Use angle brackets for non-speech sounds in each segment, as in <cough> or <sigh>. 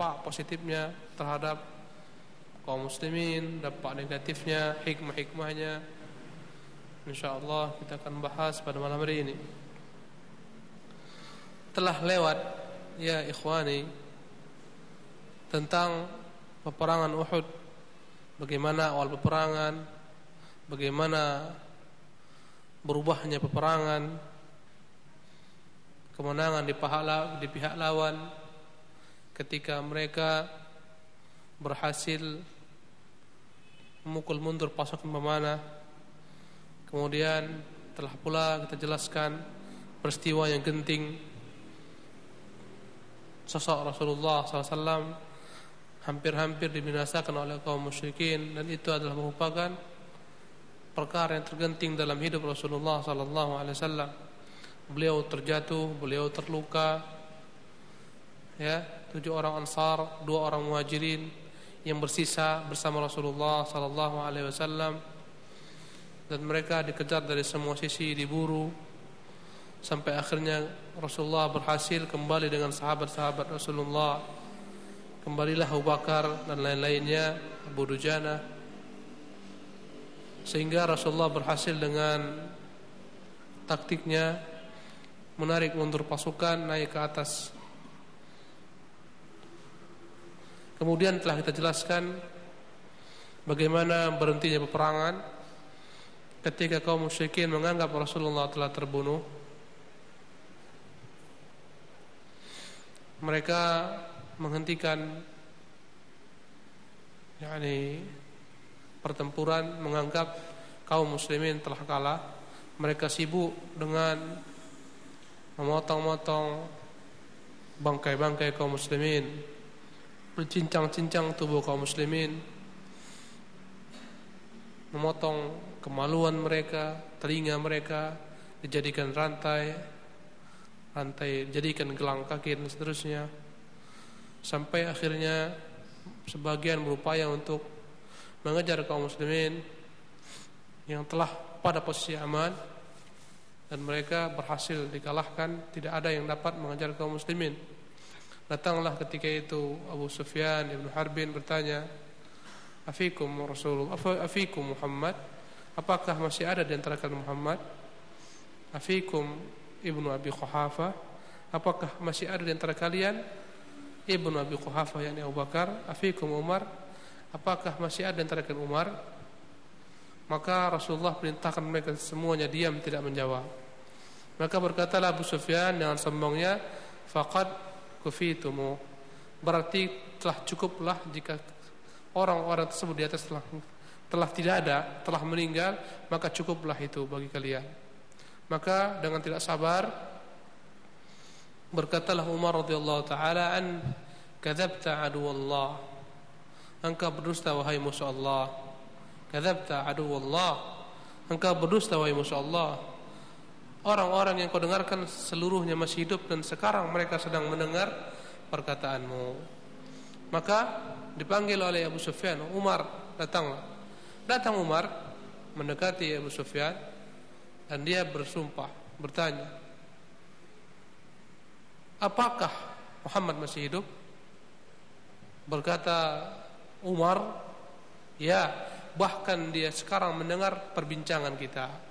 dampak positifnya terhadap kaum muslimin, dampak negatifnya, hikmah-hikmahnya. Insyaallah kita akan bahas pada malam hari ini. Telah lewat ya ikhwani tentang peperangan Uhud. Bagaimana awal peperangan, bagaimana berubahnya peperangan, kemenangan di pahala di pihak lawan ketika mereka berhasil memukul mundur pasukan pemanah. Kemudian telah pula kita jelaskan peristiwa yang genting sosok Rasulullah SAW hampir-hampir dibinasakan oleh kaum musyrikin dan itu adalah merupakan perkara yang tergenting dalam hidup Rasulullah SAW. Beliau terjatuh, beliau terluka, ya tujuh orang ansar, dua orang muhajirin yang bersisa bersama Rasulullah sallallahu alaihi wasallam. Dan mereka dikejar dari semua sisi diburu sampai akhirnya Rasulullah berhasil kembali dengan sahabat-sahabat Rasulullah. Kembalilah Abu Bakar dan lain-lainnya Abu Dujana. Sehingga Rasulullah berhasil dengan taktiknya menarik mundur pasukan naik ke atas Kemudian telah kita jelaskan bagaimana berhentinya peperangan ketika kaum musyrikin menganggap Rasulullah telah terbunuh. Mereka menghentikan yakni pertempuran menganggap kaum muslimin telah kalah. Mereka sibuk dengan memotong-motong bangkai-bangkai kaum muslimin mencincang-cincang tubuh kaum muslimin memotong kemaluan mereka, telinga mereka dijadikan rantai, rantai dijadikan gelang kaki dan seterusnya. Sampai akhirnya sebagian berupaya untuk mengejar kaum muslimin yang telah pada posisi aman dan mereka berhasil dikalahkan, tidak ada yang dapat mengejar kaum muslimin. Datanglah ketika itu Abu Sufyan Ibn Harbin bertanya, "Afikum Rasulullah, afikum Muhammad? Apakah masih ada di antara kalian Muhammad? Afikum Ibnu Abi Quhafa? Apakah masih ada di antara kalian Ibnu Abi Quhafa yakni Abu Bakar? Afikum Umar? Apakah masih ada di antara kalian Umar?" Maka Rasulullah perintahkan mereka semuanya diam tidak menjawab. Maka berkatalah Abu Sufyan dengan sombongnya, "Faqad kufitumu berarti telah cukuplah jika orang-orang tersebut di atas telah telah tidak ada, telah meninggal, maka cukuplah itu bagi kalian. Maka dengan tidak sabar berkatalah Umar radhiyallahu taala an kadzabta adu Allah. Engkau berdusta wahai musuh Allah. Kadzabta adu Allah. Engkau berdusta wahai musuh Allah. Orang-orang yang kau dengarkan seluruhnya masih hidup dan sekarang mereka sedang mendengar perkataanmu. Maka dipanggil oleh Abu Sufyan, Umar datanglah. Datang Umar mendekati Abu Sufyan dan dia bersumpah, bertanya, "Apakah Muhammad masih hidup?" Berkata Umar, "Ya, bahkan dia sekarang mendengar perbincangan kita."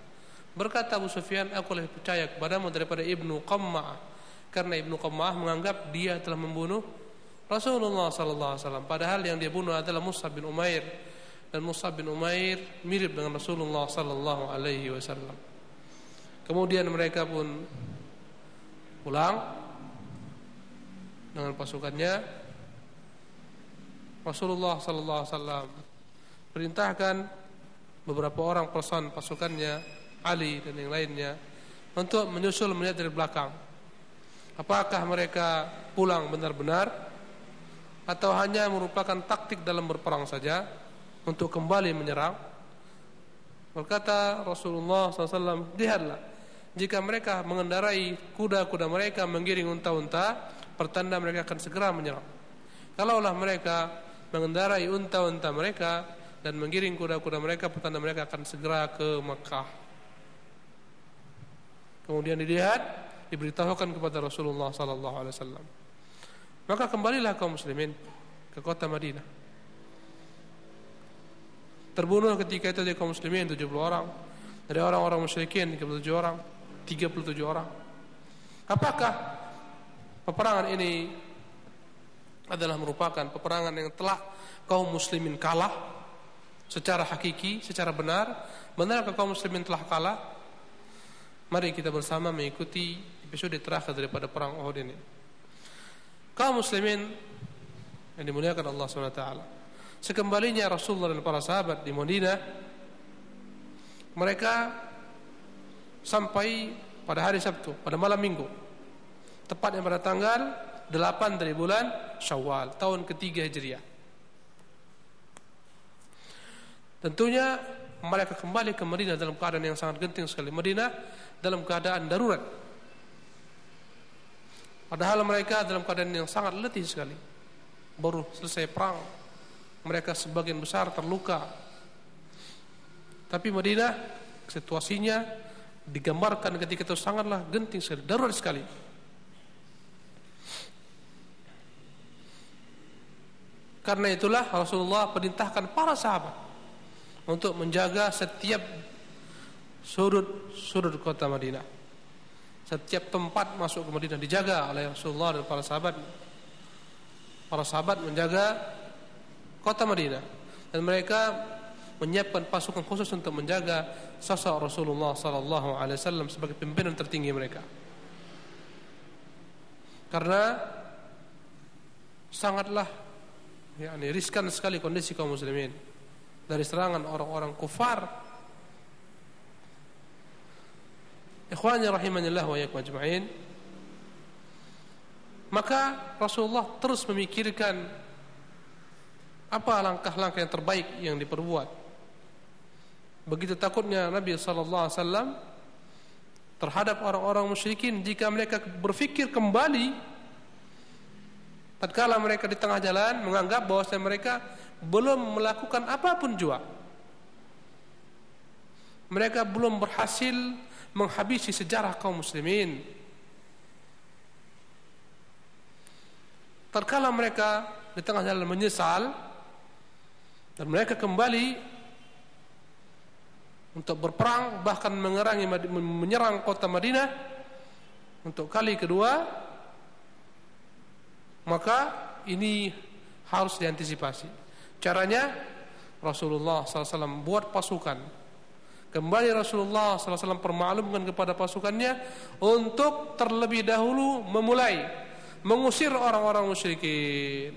Berkata Abu Sufyan, aku lebih percaya kepadamu daripada Ibnu Qammah karena Ibnu Qammah menganggap dia telah membunuh Rasulullah sallallahu alaihi wasallam padahal yang dia bunuh adalah Musa bin Umair dan Musa bin Umair mirip dengan Rasulullah sallallahu alaihi wasallam. Kemudian mereka pun pulang dengan pasukannya. Rasulullah sallallahu alaihi wasallam perintahkan beberapa orang person pasukannya Ali dan yang lainnya untuk menyusul melihat dari belakang. Apakah mereka pulang benar-benar atau hanya merupakan taktik dalam berperang saja untuk kembali menyerang? Berkata Rasulullah SAW, lihatlah jika mereka mengendarai kuda-kuda mereka menggiring unta-unta, pertanda mereka akan segera menyerang. Kalaulah mereka mengendarai unta-unta mereka dan menggiring kuda-kuda mereka, pertanda mereka akan segera ke Makkah. Kemudian dilihat, diberitahukan kepada Rasulullah sallallahu alaihi wasallam. Maka kembalilah kaum muslimin ke kota Madinah. Terbunuh ketika itu di kaum muslimin 70 orang. Dari orang-orang musyrikin 37 orang, 37 orang. Apakah peperangan ini adalah merupakan peperangan yang telah kaum muslimin kalah secara hakiki, secara benar? Benarkah kaum muslimin telah kalah? Mari kita bersama mengikuti episode terakhir daripada perang Uhud ini. Kaum muslimin yang dimuliakan Allah SWT Sekembalinya Rasulullah dan para sahabat di Madinah Mereka Sampai pada hari Sabtu Pada malam minggu. Tepatnya pada tanggal 8 dari bulan Syawal Tahun ketiga Hijriah. Tentunya mereka kembali ke Madinah dalam keadaan yang sangat genting sekali Madinah dalam keadaan darurat Padahal mereka dalam keadaan yang sangat letih sekali. Baru selesai perang. Mereka sebagian besar terluka. Tapi Madinah situasinya digambarkan ketika itu sangatlah genting sekali, darurat sekali. Karena itulah Rasulullah perintahkan para sahabat untuk menjaga setiap sudut sudut kota Madinah. Setiap tempat masuk ke Madinah dijaga oleh Rasulullah dan para sahabat. Para sahabat menjaga kota Madinah dan mereka menyiapkan pasukan khusus untuk menjaga sosok Rasulullah sallallahu alaihi wasallam sebagai pimpinan tertinggi mereka. Karena sangatlah yakni riskan sekali kondisi kaum muslimin dari serangan orang-orang kufar Ikhwani rahimanillah wa iyyakum ajma'in. Maka Rasulullah terus memikirkan apa langkah-langkah yang terbaik yang diperbuat. Begitu takutnya Nabi sallallahu alaihi wasallam terhadap orang-orang musyrikin jika mereka berfikir kembali tatkala mereka di tengah jalan menganggap bahwa mereka belum melakukan apa pun jua. Mereka belum berhasil menghabisi sejarah kaum muslimin. Terkala mereka di tengah jalan menyesal dan mereka kembali untuk berperang bahkan mengerangi menyerang kota Madinah untuk kali kedua maka ini harus diantisipasi. Caranya Rasulullah SAW buat pasukan Kembali Rasulullah SAW permaklumkan kepada pasukannya untuk terlebih dahulu memulai mengusir orang-orang musyrikin.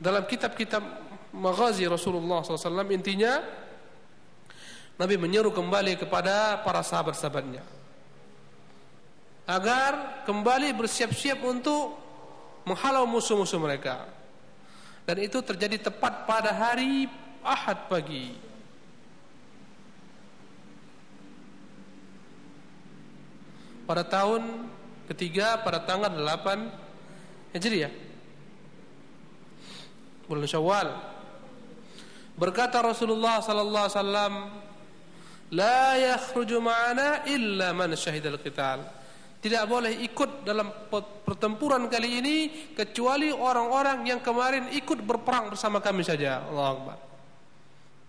Dalam kitab-kitab maghazi Rasulullah SAW intinya Nabi menyeru kembali kepada para sahabat-sahabatnya agar kembali bersiap-siap untuk menghalau musuh-musuh mereka. Dan itu terjadi tepat pada hari Ahad pagi pada tahun ketiga pada tanggal 8 Hijriah bulan Syawal berkata Rasulullah sallallahu alaihi wasallam la yakhruju ma'ana illa man syahidal qital tidak boleh ikut dalam pertempuran kali ini kecuali orang-orang yang kemarin ikut berperang bersama kami saja Allah Akbar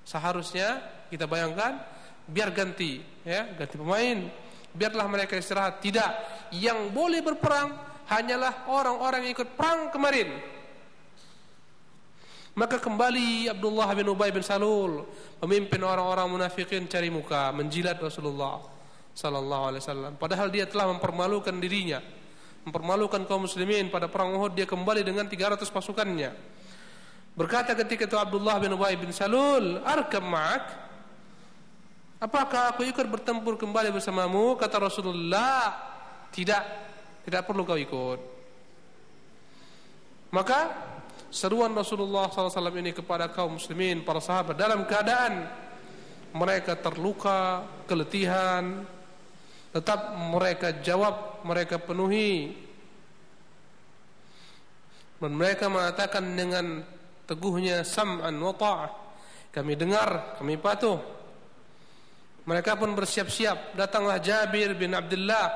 Seharusnya kita bayangkan biar ganti ya, ganti pemain. Biarlah mereka istirahat. Tidak, yang boleh berperang hanyalah orang-orang yang ikut perang kemarin. Maka kembali Abdullah bin Ubay bin Salul Memimpin orang-orang munafikin cari muka Menjilat Rasulullah Sallallahu alaihi wasallam Padahal dia telah mempermalukan dirinya Mempermalukan kaum muslimin Pada perang Uhud dia kembali dengan 300 pasukannya Berkata ketika itu Abdullah bin Ubay bin Salul, "Arkam ma'ak?" Apakah aku ikut bertempur kembali bersamamu? Kata Rasulullah, "Tidak, tidak perlu kau ikut." Maka seruan Rasulullah SAW ini kepada kaum muslimin, para sahabat dalam keadaan mereka terluka, keletihan, tetap mereka jawab, mereka penuhi. Dan mereka mengatakan dengan teguhnya sam'an wa ta'ah. Kami dengar, kami patuh. Mereka pun bersiap-siap. Datanglah Jabir bin Abdullah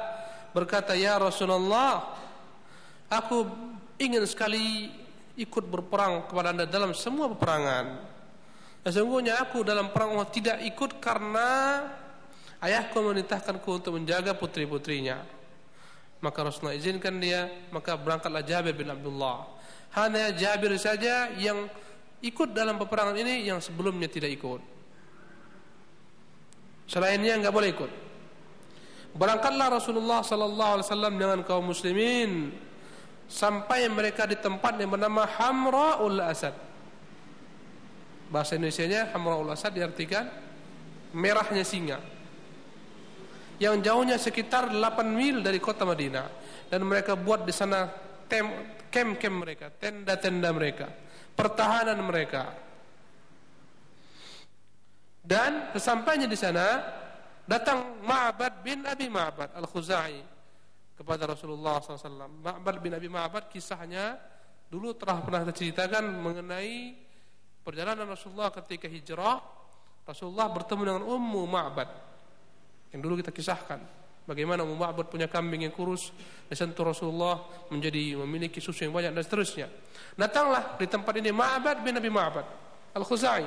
berkata, "Ya Rasulullah, aku ingin sekali ikut berperang kepada Anda dalam semua peperangan." Sesungguhnya aku dalam perang tidak ikut karena ayahku memerintahkanku untuk menjaga putri-putrinya. Maka Rasulullah izinkan dia, maka berangkatlah Jabir bin Abdullah. Hanya Jabir saja yang ikut dalam peperangan ini yang sebelumnya tidak ikut. Selainnya enggak boleh ikut. Berangkatlah Rasulullah sallallahu alaihi wasallam dengan kaum muslimin sampai mereka di tempat yang bernama Hamraul Asad. Bahasa Indonesia-nya Hamraul Asad diartikan merahnya singa. Yang jauhnya sekitar 8 mil dari kota Madinah dan mereka buat di sana kem-kem mereka, tenda-tenda mereka, pertahanan mereka. Dan sesampainya di sana datang Ma'bad bin Abi Ma'bad Al-Khuzai kepada Rasulullah SAW. Ma'bad bin Abi Ma'bad kisahnya dulu telah pernah diceritakan mengenai perjalanan Rasulullah ketika hijrah Rasulullah bertemu dengan Ummu Ma'bad yang dulu kita kisahkan. Bagaimana Ummu Ma'bad punya kambing yang kurus disentuh Rasulullah menjadi memiliki susu yang banyak dan seterusnya. Datanglah di tempat ini Ma'bad bin Nabi Ma'bad Al-Khuzai.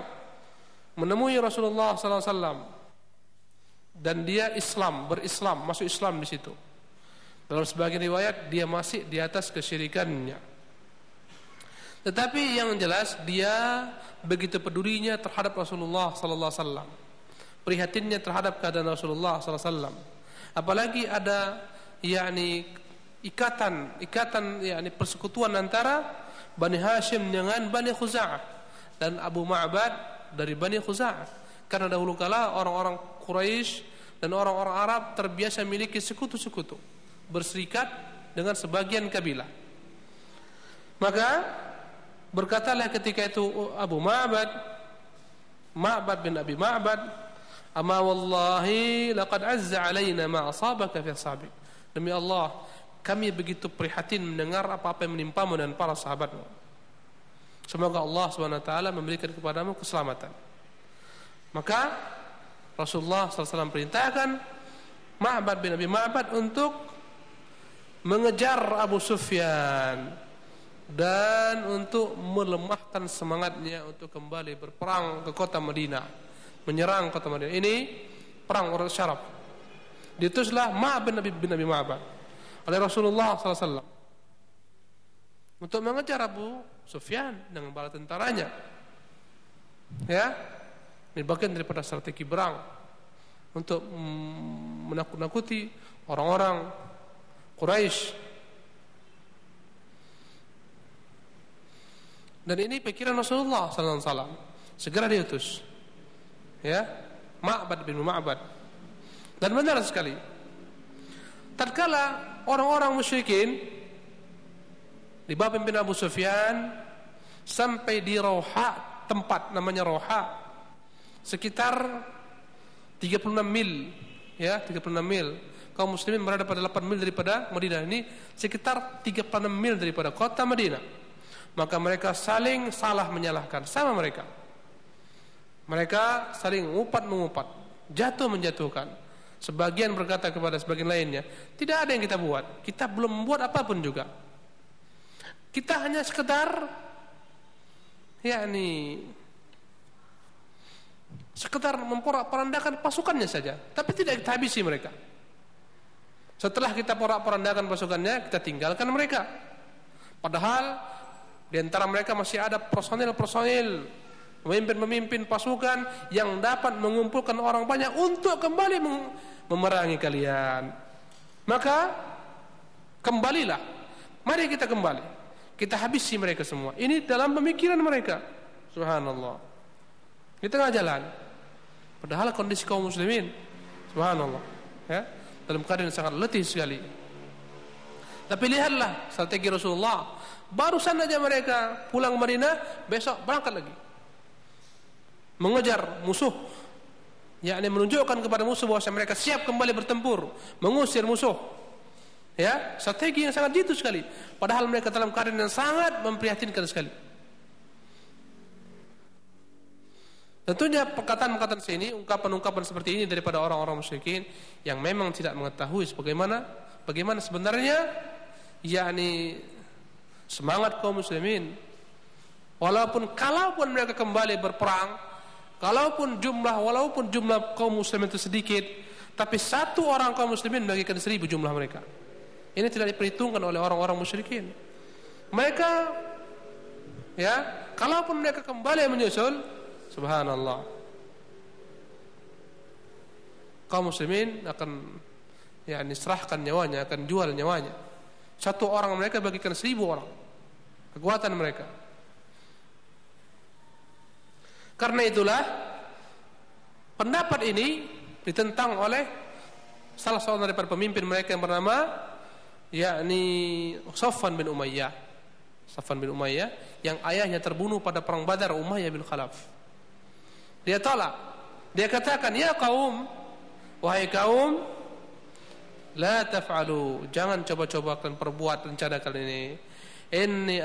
Menemui Rasulullah SAW dan dia Islam berislam masuk Islam di situ. Dalam sebagian riwayat dia masih di atas kesyirikannya. Tetapi yang jelas dia begitu pedulinya terhadap Rasulullah sallallahu alaihi wasallam. Prihatinnya terhadap keadaan Rasulullah wasallam. Apalagi ada yakni ikatan ikatan yakni persekutuan antara Bani Hashim dengan Bani Khuza'ah dan Abu Ma'bad dari Bani Khuza'ah. Karena dahulu kala orang-orang Quraisy dan orang-orang Arab terbiasa memiliki sekutu-sekutu berserikat dengan sebagian kabilah. Maka Berkatalah ketika itu Abu Ma'bad Ma'bad bin Abi Ma'bad Ama wallahi laqad azza alaina ma asabaka fi ashabik. Demi Allah, kami begitu prihatin mendengar apa-apa yang menimpamu dan para sahabatmu. Semoga Allah taala memberikan kepadamu keselamatan. Maka Rasulullah SAW perintahkan Ma'bad bin Abi Ma'bad untuk mengejar Abu Sufyan dan untuk melemahkan semangatnya untuk kembali berperang ke kota Madinah menyerang kota Madinah ini perang orang syaraf diutuslah Ma'ab bin Nabi bin Nabi Ma'bad oleh Rasulullah SAW untuk mengejar Abu Sufyan dengan bala tentaranya. Ya? Ini bagian daripada strategi perang. Untuk menakut-nakuti orang-orang Quraisy. Dan ini pikiran Rasulullah wasallam. Segera diutus. Ya, Ma'bad bin Ma'bad. Dan benar sekali. Tatkala orang-orang musyrikin di bawah pimpinan Abu Sufyan sampai di Roha tempat namanya Roha sekitar 36 mil ya 36 mil kaum muslimin berada pada 8 mil daripada Madinah ini sekitar 36 mil daripada kota Madinah maka mereka saling salah menyalahkan sama mereka mereka saling mengupat mengupat jatuh menjatuhkan. Sebagian berkata kepada sebagian lainnya tidak ada yang kita buat. Kita belum membuat apa pun juga. Kita hanya sekedar yakni sekedar memporak-porandakan pasukannya saja tapi tidak kita habisi mereka. Setelah kita porak-porandakan pasukannya kita tinggalkan mereka. Padahal di antara mereka masih ada personil-personil pemimpin-pemimpin pasukan yang dapat mengumpulkan orang banyak untuk kembali memerangi kalian. Maka kembalilah. Mari kita kembali. Kita habisi mereka semua. Ini dalam pemikiran mereka. Subhanallah. Di tengah jalan. Padahal kondisi kaum muslimin. Subhanallah. Ya. Dalam keadaan sangat letih sekali. Tapi lihatlah strategi Rasulullah Barusan saja mereka pulang Madinah, besok berangkat lagi. Mengejar musuh. yakni menunjukkan kepada musuh bahwa mereka siap kembali bertempur, mengusir musuh. Ya, strategi yang sangat jitu sekali. Padahal mereka dalam keadaan yang sangat memprihatinkan sekali. Tentunya perkataan-perkataan sini, ungkapan-ungkapan seperti ini daripada orang-orang musyrikin yang memang tidak mengetahui sebagaimana bagaimana sebenarnya yakni semangat kaum muslimin walaupun kalaupun mereka kembali berperang kalaupun jumlah walaupun jumlah kaum muslimin itu sedikit tapi satu orang kaum muslimin bagikan seribu jumlah mereka. Ini tidak diperhitungkan oleh orang-orang musyrikin. Mereka ya kalaupun mereka kembali menyusul subhanallah kaum muslimin akan ya serahkan nyawanya akan jual nyawanya. Satu orang mereka bagikan seribu orang. Kekuatan mereka karena itulah pendapat ini ditentang oleh salah seorang daripada pemimpin mereka yang bernama yakni Safwan bin Umayyah Safwan bin Umayyah yang ayahnya terbunuh pada perang Badar Umayyah bin Khalaf dia tolak dia katakan ya kaum wahai kaum La taf'alu. Jangan coba-coba kalian perbuat rencana kalian ini. Inni.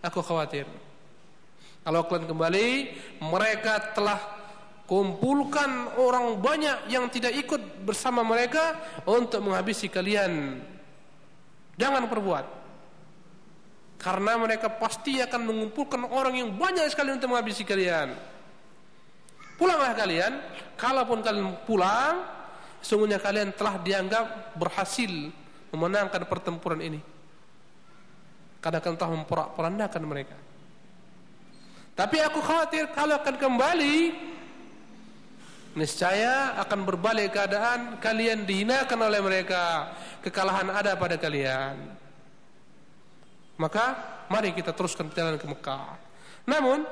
Aku khawatir. Kalau kalian kembali, mereka telah kumpulkan orang banyak yang tidak ikut bersama mereka untuk menghabisi kalian. Jangan perbuat. Karena mereka pasti akan mengumpulkan orang yang banyak sekali untuk menghabisi kalian. Pulanglah kalian, kalaupun kalian pulang, sungguhnya kalian telah dianggap berhasil memenangkan pertempuran ini. Karena kalian telah memporak-porandakan mereka. Tapi aku khawatir kalau akan kembali, niscaya akan berbalik keadaan kalian dihinakan oleh mereka, kekalahan ada pada kalian. Maka mari kita teruskan perjalanan ke Mekah. Namun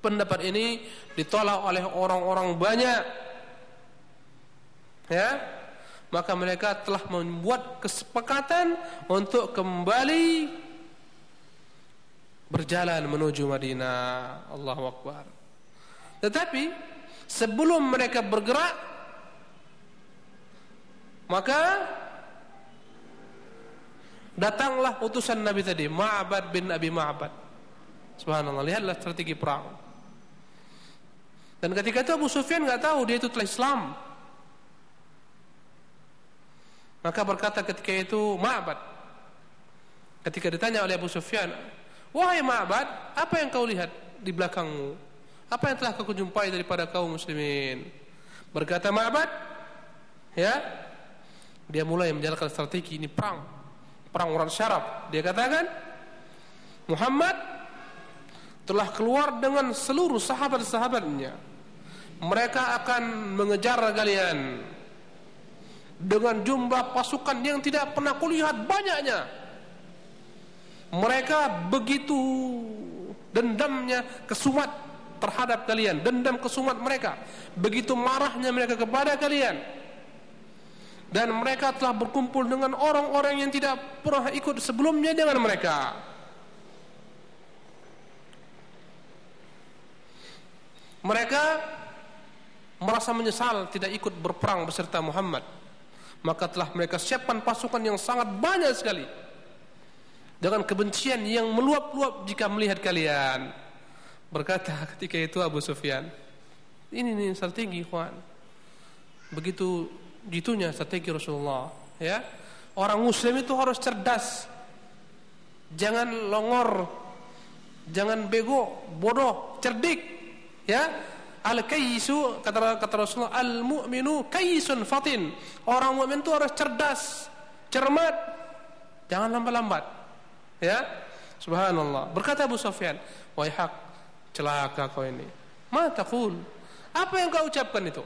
Pendapat ini ditolak oleh orang-orang banyak. Ya. Maka mereka telah membuat kesepakatan untuk kembali berjalan menuju Madinah. Allahu Akbar. Tetapi sebelum mereka bergerak maka datanglah utusan Nabi tadi, Ma'bad bin Abi Ma'bad. Subhanallah, lihatlah strategi perang. Dan ketika itu Abu Sufyan nggak tahu dia itu telah Islam. Maka berkata ketika itu Ma'bad. Ketika ditanya oleh Abu Sufyan, "Wahai Ma'bad, apa yang kau lihat di belakangmu? Apa yang telah kau jumpai daripada kaum muslimin?" Berkata Ma'bad, ya, dia mulai menjalankan strategi ini perang. Perang orang syaraf. Dia katakan, Muhammad telah keluar dengan seluruh sahabat-sahabatnya mereka akan mengejar kalian dengan jumlah pasukan yang tidak pernah kulihat banyaknya. Mereka begitu dendamnya kesumat terhadap kalian dendam kesumat mereka. Begitu marahnya mereka kepada kalian. Dan mereka telah berkumpul dengan orang-orang yang tidak pernah ikut sebelumnya dengan mereka. Mereka merasa menyesal tidak ikut berperang beserta Muhammad maka telah mereka siapkan pasukan yang sangat banyak sekali. Dengan kebencian yang meluap-luap jika melihat kalian. Berkata ketika itu Abu Sufyan ini nih strategi kawan begitu gitunya strategi Rasulullah ya. Orang muslim itu harus cerdas. Jangan longor. Jangan bego bodoh cerdik ya Al-kayyisu kata kata Rasulullah al-mu'minu kayyisun fatin. Orang mukmin itu harus cerdas, cermat, jangan lambat-lambat. Ya. Subhanallah. Berkata Abu Sufyan, "Wahai hak, celaka kau ini." Ma taqul? Apa yang kau ucapkan itu?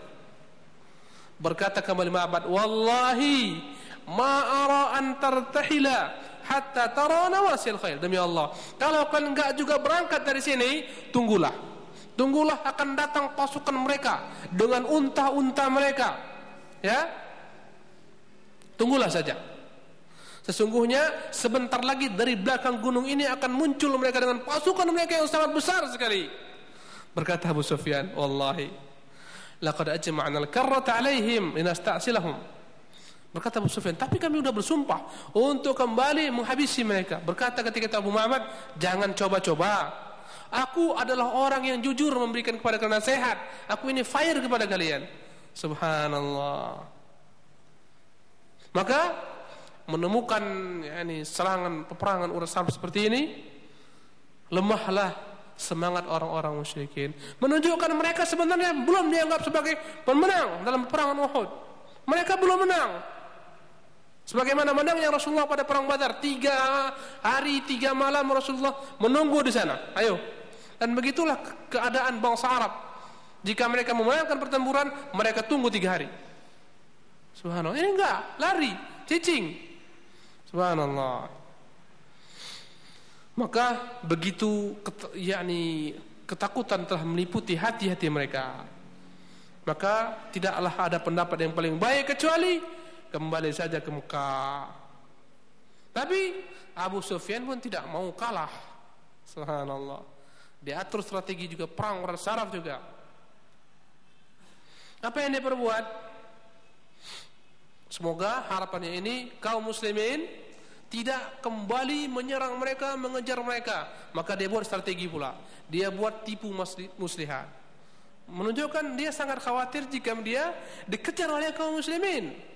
Berkata kembali Ma'bad, "Wallahi ma ara an tartahila hatta tara nawasil khair." Demi Allah, kalau kalian enggak juga berangkat dari sini, tunggulah Tunggulah akan datang pasukan mereka dengan unta-unta mereka. Ya. Tunggulah saja. Sesungguhnya sebentar lagi dari belakang gunung ini akan muncul mereka dengan pasukan mereka yang sangat besar sekali. Berkata Abu Sufyan, "Wallahi laqad ajma'na al-karrata 'alaihim linasta'silahum." Berkata Abu Sufyan, tapi kami sudah bersumpah untuk kembali menghabisi mereka. Berkata ketika Abu Muhammad, jangan coba-coba Aku adalah orang yang jujur memberikan kepada kalian nasihat. Aku ini fire kepada kalian. Subhanallah. Maka menemukan yani serangan peperangan urusan seperti ini lemahlah semangat orang-orang musyrikin menunjukkan mereka sebenarnya belum dianggap sebagai pemenang dalam peperangan Uhud mereka belum menang Sebagaimana menangnya Rasulullah pada perang Badar, tiga hari tiga malam Rasulullah menunggu di sana. Ayo, dan begitulah keadaan bangsa Arab. Jika mereka memenangkan pertempuran, mereka tunggu tiga hari. Subhanallah. Ini enggak, lari, cicing. Subhanallah. Maka begitu yakni ketakutan telah meliputi hati-hati mereka. Maka tidaklah ada pendapat yang paling baik kecuali kembali saja ke Mekah. Tapi Abu Sufyan pun tidak mau kalah. Subhanallah. Diatur strategi juga perang orang saraf juga. Apa yang dia perbuat? Semoga harapannya ini kaum muslimin tidak kembali menyerang mereka, mengejar mereka. Maka dia buat strategi pula. Dia buat tipu muslihat. Menunjukkan dia sangat khawatir jika dia dikejar oleh kaum muslimin.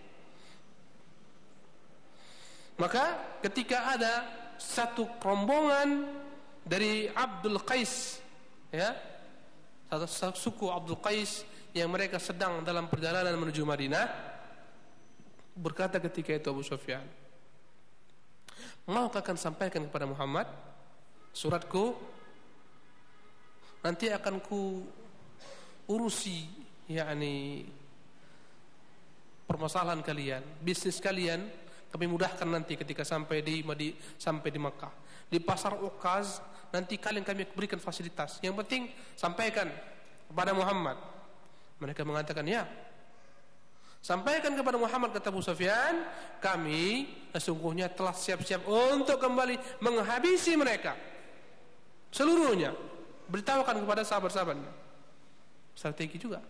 Maka ketika ada satu rombongan dari Abdul Qais ya satu suku Abdul Qais yang mereka sedang dalam perjalanan menuju Madinah berkata ketika itu Abu Sufyan mau akan sampaikan kepada Muhammad suratku? Nanti akan ku urusi yakni permasalahan kalian bisnis kalian kami mudahkan nanti ketika sampai di Madi, sampai di Makkah. Di pasar Ukaz nanti kalian kami berikan fasilitas. Yang penting sampaikan kepada Muhammad. Mereka mengatakan ya. Sampaikan kepada Muhammad kata Abu Sufyan, kami sesungguhnya telah siap-siap untuk kembali menghabisi mereka. Seluruhnya. Beritahukan kepada sahabat-sahabatnya. Strategi juga.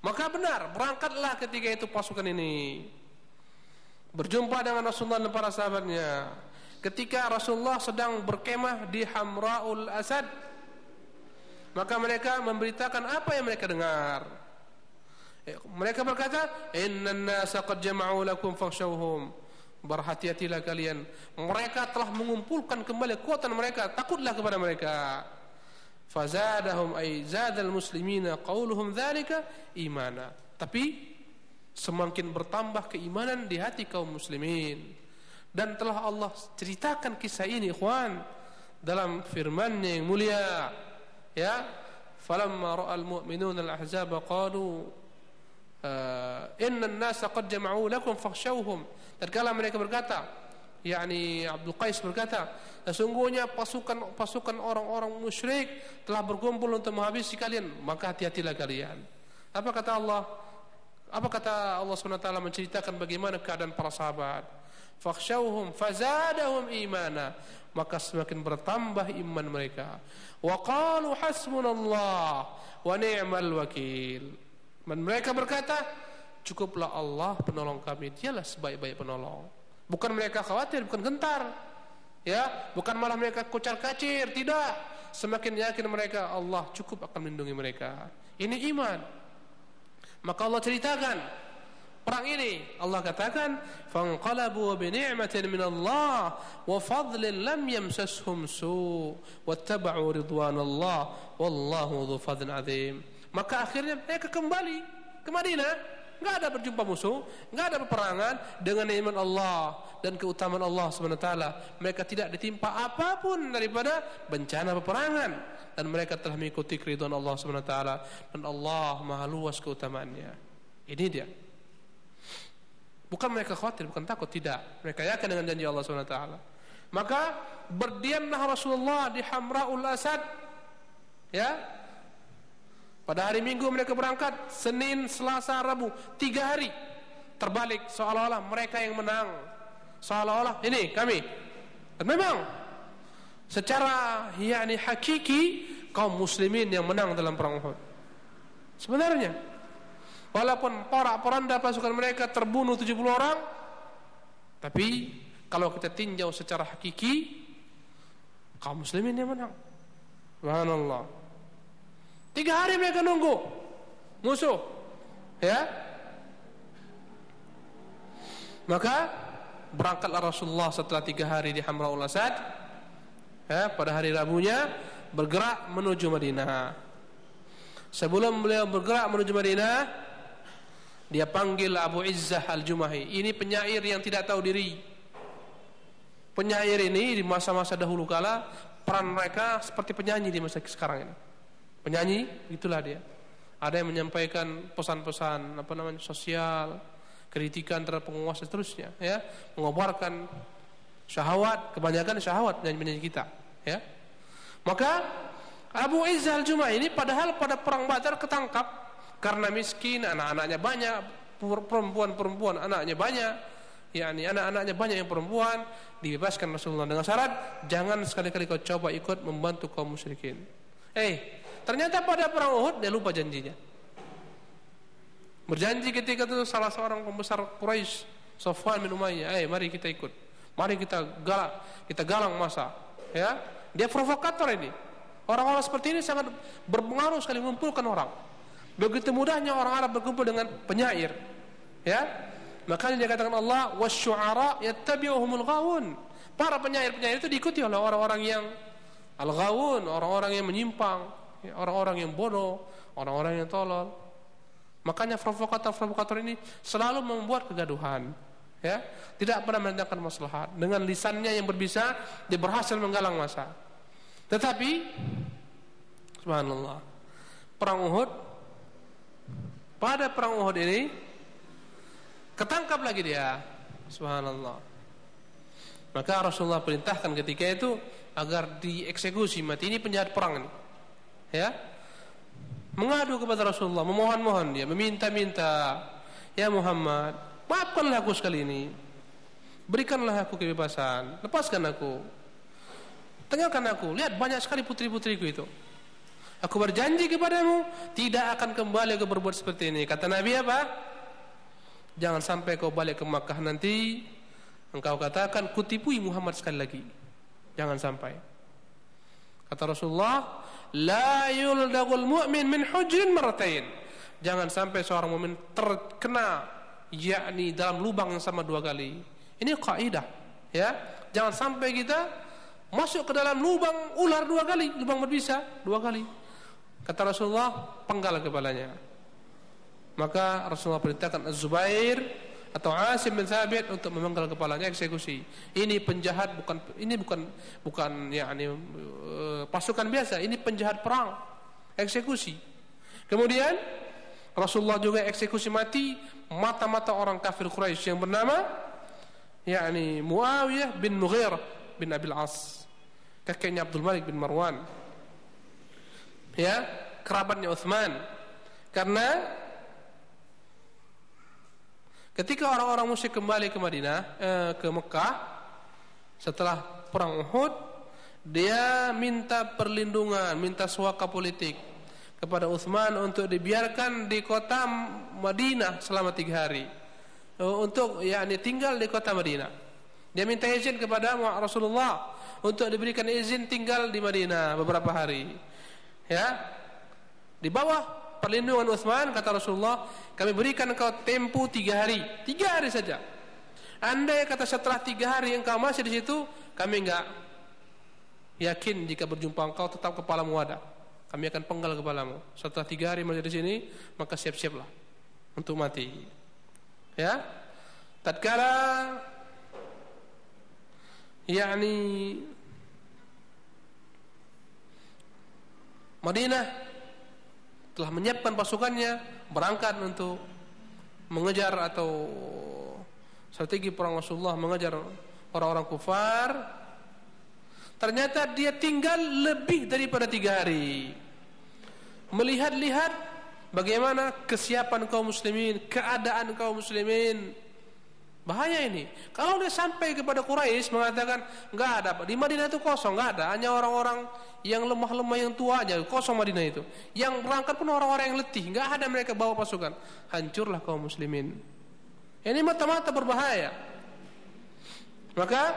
Maka benar, berangkatlah ketika itu pasukan ini berjumpa dengan Rasulullah dan para sahabatnya. Ketika Rasulullah sedang berkemah di Hamraul Asad maka mereka memberitakan apa yang mereka dengar. Eh, mereka berkata innan nasa qad jama'u lakum berhati-hatilah kalian. Mereka telah mengumpulkan kembali kekuatan mereka. Takutlah kepada mereka. Fazadahum ay zadal muslimina qauluhum dzalika imana. Tapi semakin bertambah keimanan di hati kaum muslimin. Dan telah Allah ceritakan kisah ini ikhwan dalam firman-Nya yang mulia ya. Falamma ra'al mu'minuna al-ahzab qalu ah, inna an-nasa qad jama'u lakum fakhshawhum. Tatkala mereka berkata yakni Abdul Qais berkata sesungguhnya pasukan pasukan orang-orang musyrik telah berkumpul untuk menghabisi kalian. Maka hati-hatilah kalian. Apa kata Allah apa kata Allah SWT menceritakan bagaimana keadaan para sahabat? Fakhshawhum fazadahum imana. Maka semakin bertambah iman mereka. Wa qalu hasbunallah wa ni'mal wakil. Dan mereka berkata, cukuplah Allah penolong kami. Dialah sebaik-baik penolong. Bukan mereka khawatir, bukan gentar. Ya, bukan malah mereka kocar kacir, tidak. Semakin yakin mereka Allah cukup akan melindungi mereka. Ini iman. Maka Allah ceritakan perang ini. Allah katakan, "Fanqalabu bi ni'matin min Allah wa fadlin lam yamsashum su wattaba'u ridwanallah wallahu dzu fadlin azim." Maka akhirnya mereka kembali ke Madinah nggak ada berjumpa musuh, nggak ada peperangan dengan nikmat Allah dan keutamaan Allah Subhanahu taala. Mereka tidak ditimpa apa pun daripada bencana peperangan dan mereka telah mengikuti keridhaan Allah Subhanahu taala dan Allah Maha luas keutamaannya. Ini dia. Bukan mereka khawatir, bukan takut, tidak. Mereka yakin dengan janji Allah Subhanahu taala. Maka berdiamlah Rasulullah di Hamraul Asad ya pada hari Minggu mereka berangkat, Senin, Selasa, Rabu, tiga hari. Terbalik seolah-olah mereka yang menang. Seolah-olah ini kami. Dan memang secara yakni hakiki kaum muslimin yang menang dalam perang Uhud. Sebenarnya walaupun porak-poranda pasukan mereka terbunuh 70 orang, tapi kalau kita tinjau secara hakiki kaum muslimin yang menang. Subhanallah. Tiga hari mereka nunggu musuh, ya. Maka berangkatlah Rasulullah setelah tiga hari di Hamraul Asad, ya, pada hari Rabunya bergerak menuju Madinah. Sebelum beliau bergerak menuju Madinah, dia panggil Abu Izzah Al-Jumahi. Ini penyair yang tidak tahu diri. Penyair ini di masa-masa dahulu kala peran mereka seperti penyanyi di masa sekarang ini. Penyanyi, itulah dia. Ada yang menyampaikan pesan-pesan apa namanya sosial, kritikan terhadap penguasa seterusnya, ya, mengobarkan syahwat, kebanyakan syahwat penyanyi-penyanyi kita, ya. Maka Abu Izzah Al-Jumah ini padahal pada perang Badar ketangkap karena miskin, anak-anaknya banyak, perempuan-perempuan anaknya banyak, yakni anak-anaknya banyak yang perempuan dibebaskan Rasulullah dengan syarat jangan sekali-kali kau coba ikut membantu kaum musyrikin. Eh, ternyata pada perang Uhud dia lupa janjinya. Berjanji ketika itu salah seorang pembesar Quraisy, Sofwan bin Umayyah, "Eh, mari kita ikut. Mari kita galak, kita galang masa." Ya, dia provokator ini. Orang-orang seperti ini sangat berpengaruh sekali mengumpulkan orang. Begitu mudahnya orang Arab berkumpul dengan penyair. Ya. Makanya dia katakan Allah wasyu'ara yattabi'uhumul ghawun. Para penyair-penyair itu diikuti oleh orang-orang yang al-ghawun, orang-orang yang menyimpang, ya, orang-orang yang bodoh, orang-orang yang tolol. Makanya provokator-provokator ini selalu membuat kegaduhan. Ya, tidak pernah mendatangkan maslahat. Dengan lisannya yang berbisa, dia berhasil menggalang masa. Tetapi subhanallah. Perang Uhud pada perang Uhud ini ketangkap lagi dia. Subhanallah. Maka Rasulullah perintahkan ketika itu agar dieksekusi mati ini penjahat perang ini. Ya. Mengadu kepada Rasulullah, memohon-mohon dia, meminta-minta, "Ya Muhammad, maafkanlah aku sekali ini. Berikanlah aku kebebasan, lepaskan aku. Tinggalkan aku. Lihat banyak sekali putri-putriku itu. Aku berjanji kepadamu tidak akan kembali ke berbuat seperti ini. Kata Nabi apa? Jangan sampai kau balik ke Makkah nanti engkau katakan kutipui Muhammad sekali lagi. Jangan sampai. Kata Rasulullah, la yuldagul mu'min min hujrin maratain. Jangan sampai seorang mukmin terkena yakni dalam lubang yang sama dua kali. Ini kaidah, ya. Jangan sampai kita masuk ke dalam lubang ular dua kali, lubang berbisa dua kali. Kata Rasulullah, penggal kepalanya. Maka Rasulullah perintahkan Az-Zubair atau Asim bin Thabit untuk memenggal kepalanya eksekusi. Ini penjahat bukan ini bukan bukan yakni uh, pasukan biasa, ini penjahat perang. Eksekusi. Kemudian Rasulullah juga eksekusi mati mata-mata orang kafir Quraisy yang bernama yakni Muawiyah bin Mughirah bin Abil As. Kakeknya Abdul Malik bin Marwan. Ya kerabatnya Uthman. Karena ketika orang-orang musyrik kembali ke Madinah eh, ke Mekah setelah perang Uhud dia minta perlindungan minta suaka politik kepada Uthman untuk dibiarkan di kota Madinah selama tiga hari. Eh, untuk yakni tinggal di kota Madinah. Dia minta izin kepada Rasulullah untuk diberikan izin tinggal di Madinah beberapa hari. Ya? Di bawah perlindungan Utsman kata Rasulullah kami berikan engkau tempo tiga hari. Tiga hari saja. Andai kata setelah tiga hari engkau masih di situ kami enggak yakin jika berjumpa engkau tetap kepalamu ada kami akan penggal kepalamu. Setelah tiga hari masih di sini maka siap-siaplah untuk mati. Ya? Tatkala yakni Madinah telah menyiapkan pasukannya berangkat untuk mengejar atau strategi perang Rasulullah mengejar orang-orang kufar ternyata dia tinggal lebih daripada tiga hari melihat-lihat bagaimana kesiapan kaum muslimin keadaan kaum muslimin Bahaya ini. Kalau dia sampai kepada Quraisy mengatakan nggak ada, di Madinah itu kosong, nggak ada, hanya orang-orang yang lemah-lemah yang tua aja, kosong Madinah itu. Yang berangkat pun orang-orang yang letih, nggak ada mereka bawa pasukan. Hancurlah kaum muslimin. Ini mata-mata berbahaya. Maka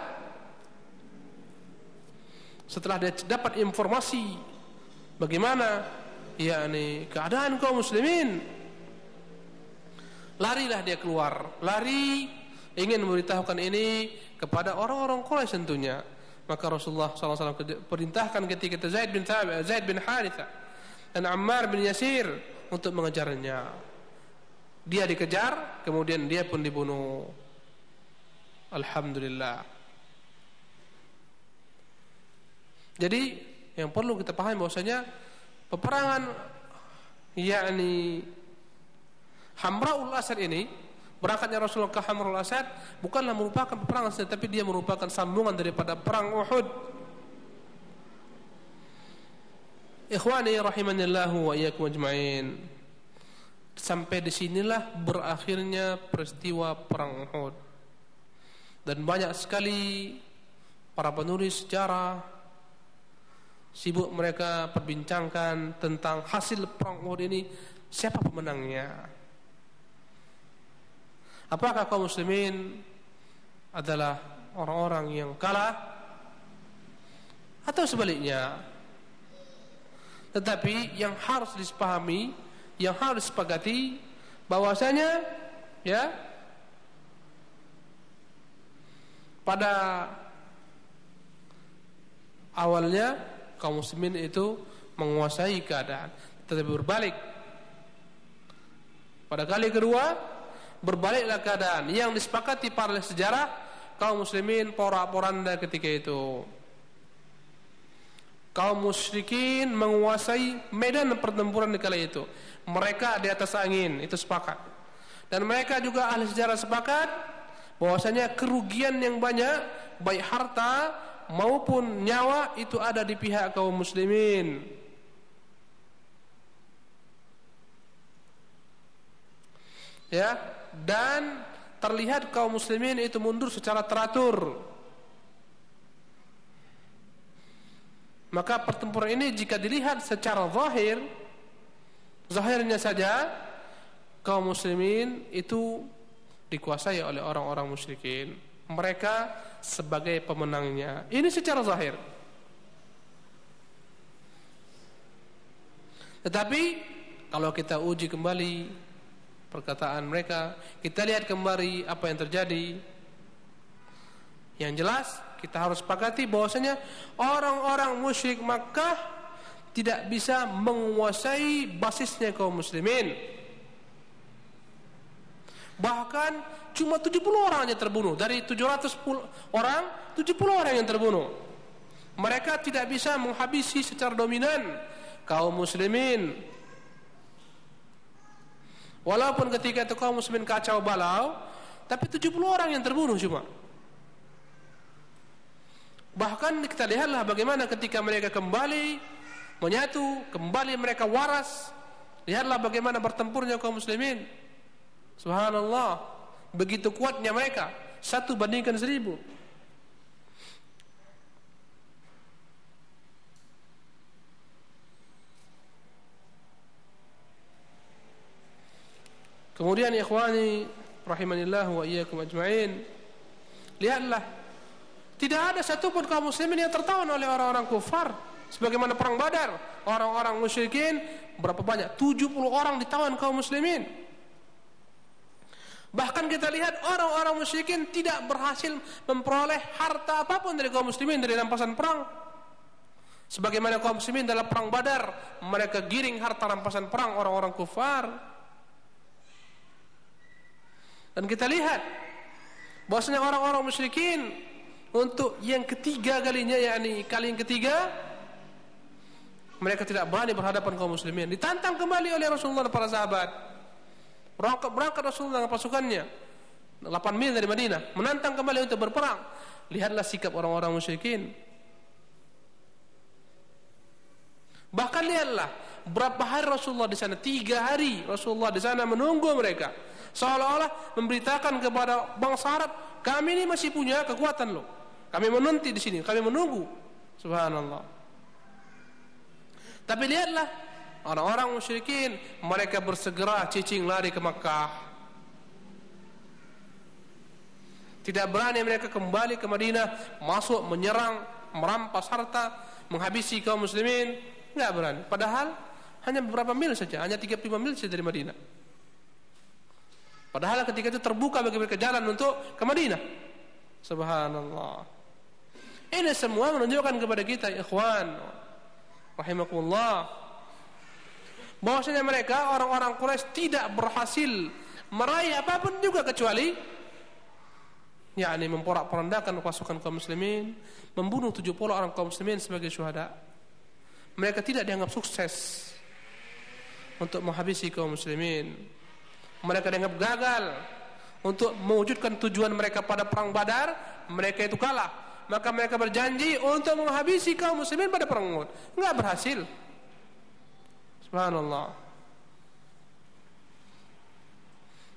setelah dia dapat informasi bagaimana yakni keadaan kaum muslimin larilah dia keluar lari ingin memberitahukan ini kepada orang-orang Quraisy tentunya maka Rasulullah SAW perintahkan ketika itu Zaid bin Thabit, Zaid bin Haritha dan Ammar bin Yasir untuk mengejarnya. Dia dikejar, kemudian dia pun dibunuh. Alhamdulillah. Jadi yang perlu kita pahami bahwasanya peperangan yakni Hamraul Asad ini Berangkatnya Rasulullah ke Hamrul Asad bukanlah merupakan peperangan tetapi dia merupakan sambungan daripada perang Uhud. Ikhwani rahimanillahu wa iyyakum ajmain. Sampai di sinilah berakhirnya peristiwa perang Uhud. Dan banyak sekali para penulis sejarah sibuk mereka perbincangkan tentang hasil perang Uhud ini siapa pemenangnya Apakah kaum muslimin adalah orang-orang yang kalah atau sebaliknya? Tetapi yang harus disepahami, yang harus disepakati bahwasanya ya pada awalnya kaum muslimin itu menguasai keadaan. Tetapi berbalik. Pada kali kedua berbaliklah keadaan yang disepakati para sejarah kaum muslimin porak-poranda ketika itu. Kaum musyrikin menguasai medan pertempuran di kala itu. Mereka di atas angin itu sepakat. Dan mereka juga ahli sejarah sepakat bahwasanya kerugian yang banyak baik harta maupun nyawa itu ada di pihak kaum muslimin ya dan terlihat kaum muslimin itu mundur secara teratur. Maka pertempuran ini jika dilihat secara zahir, zahirnya saja kaum muslimin itu dikuasai oleh orang-orang musyrikin. Mereka sebagai pemenangnya. Ini secara zahir. Tetapi kalau kita uji kembali perkataan mereka. Kita lihat kembali apa yang terjadi. Yang jelas kita harus sepakati bahwasanya orang-orang musyrik Makkah tidak bisa menguasai basisnya kaum muslimin. Bahkan cuma 70 orang yang terbunuh dari 700 orang, 70 orang yang terbunuh. Mereka tidak bisa menghabisi secara dominan kaum muslimin Walaupun ketika itu kaum muslimin kacau balau, tapi 70 orang yang terbunuh cuma. Bahkan kita lihatlah bagaimana ketika mereka kembali menyatu, kembali mereka waras. Lihatlah bagaimana bertempurnya kaum muslimin. Subhanallah, begitu kuatnya mereka, satu bandingkan seribu. Kemudian ikhwani rahimanillah wa iyyakum ajma'in. Lihatlah tidak ada satupun kaum muslimin yang tertawan oleh orang-orang kufar sebagaimana perang Badar. Orang-orang musyrikin berapa banyak? 70 orang ditawan kaum muslimin. Bahkan kita lihat orang-orang musyrikin tidak berhasil memperoleh harta apa pun dari kaum muslimin dari rampasan perang. Sebagaimana kaum muslimin dalam perang Badar, mereka giring harta rampasan perang orang-orang kufar. Dan kita lihat bahwasanya orang-orang musyrikin untuk yang ketiga kalinya yakni kali yang ketiga mereka tidak berani berhadapan kaum muslimin. Ditantang kembali oleh Rasulullah dan para sahabat. Berangkat, berangkat Rasulullah dengan pasukannya. 8 mil dari Madinah. Menantang kembali untuk berperang. Lihatlah sikap orang-orang musyrikin. Bahkan lihatlah berapa hari Rasulullah di sana? Tiga hari Rasulullah di sana menunggu mereka. Seolah-olah memberitakan kepada bangsa Arab kami ini masih punya kekuatan loh. Kami menanti di sini. Kami menunggu. Subhanallah. Tapi lihatlah orang-orang musyrikin mereka bersegera cicing lari ke Makkah tidak berani mereka kembali ke Madinah masuk menyerang merampas harta menghabisi kaum muslimin nggak berani. Padahal hanya beberapa mil saja, hanya 35 mil saja dari Madinah. Padahal ketika itu terbuka bagi mereka jalan untuk ke Madinah. Subhanallah. Ini semua menunjukkan kepada kita ikhwan rahimakumullah bahwasanya mereka orang-orang Quraisy tidak berhasil meraih apa pun juga kecuali yakni memporak-porandakan pasukan kaum muslimin, membunuh 70 orang kaum muslimin sebagai syuhada. Mereka tidak dianggap sukses untuk menghabisi kaum muslimin. Mereka dianggap gagal untuk mewujudkan tujuan mereka pada perang Badar, mereka itu kalah. Maka mereka berjanji untuk menghabisi kaum muslimin pada perang Uhud. Enggak berhasil. Subhanallah.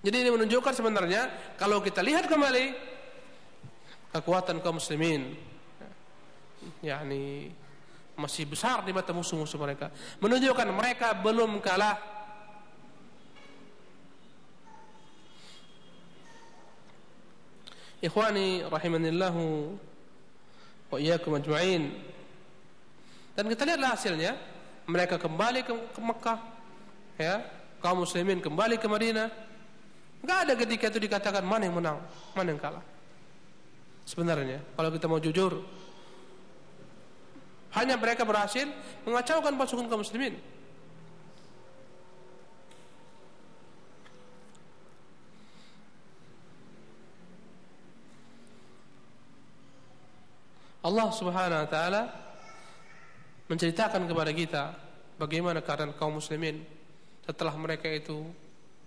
Jadi ini menunjukkan sebenarnya kalau kita lihat kembali kekuatan kaum muslimin yakni masih besar di mata musuh-musuh mereka menunjukkan mereka belum kalah. Ikhwani rahimanillahu wa iyyakum ajma'in. Dan kita lihatlah hasilnya mereka kembali ke, ke Mekah ya. Kaum muslimin kembali ke Madinah. Enggak ada ketika itu dikatakan mana yang menang mana yang kalah. Sebenarnya kalau kita mau jujur hanya mereka berhasil mengacaukan pasukan kaum muslimin. Allah Subhanahu wa taala menceritakan kepada kita bagaimana keadaan kaum muslimin setelah mereka itu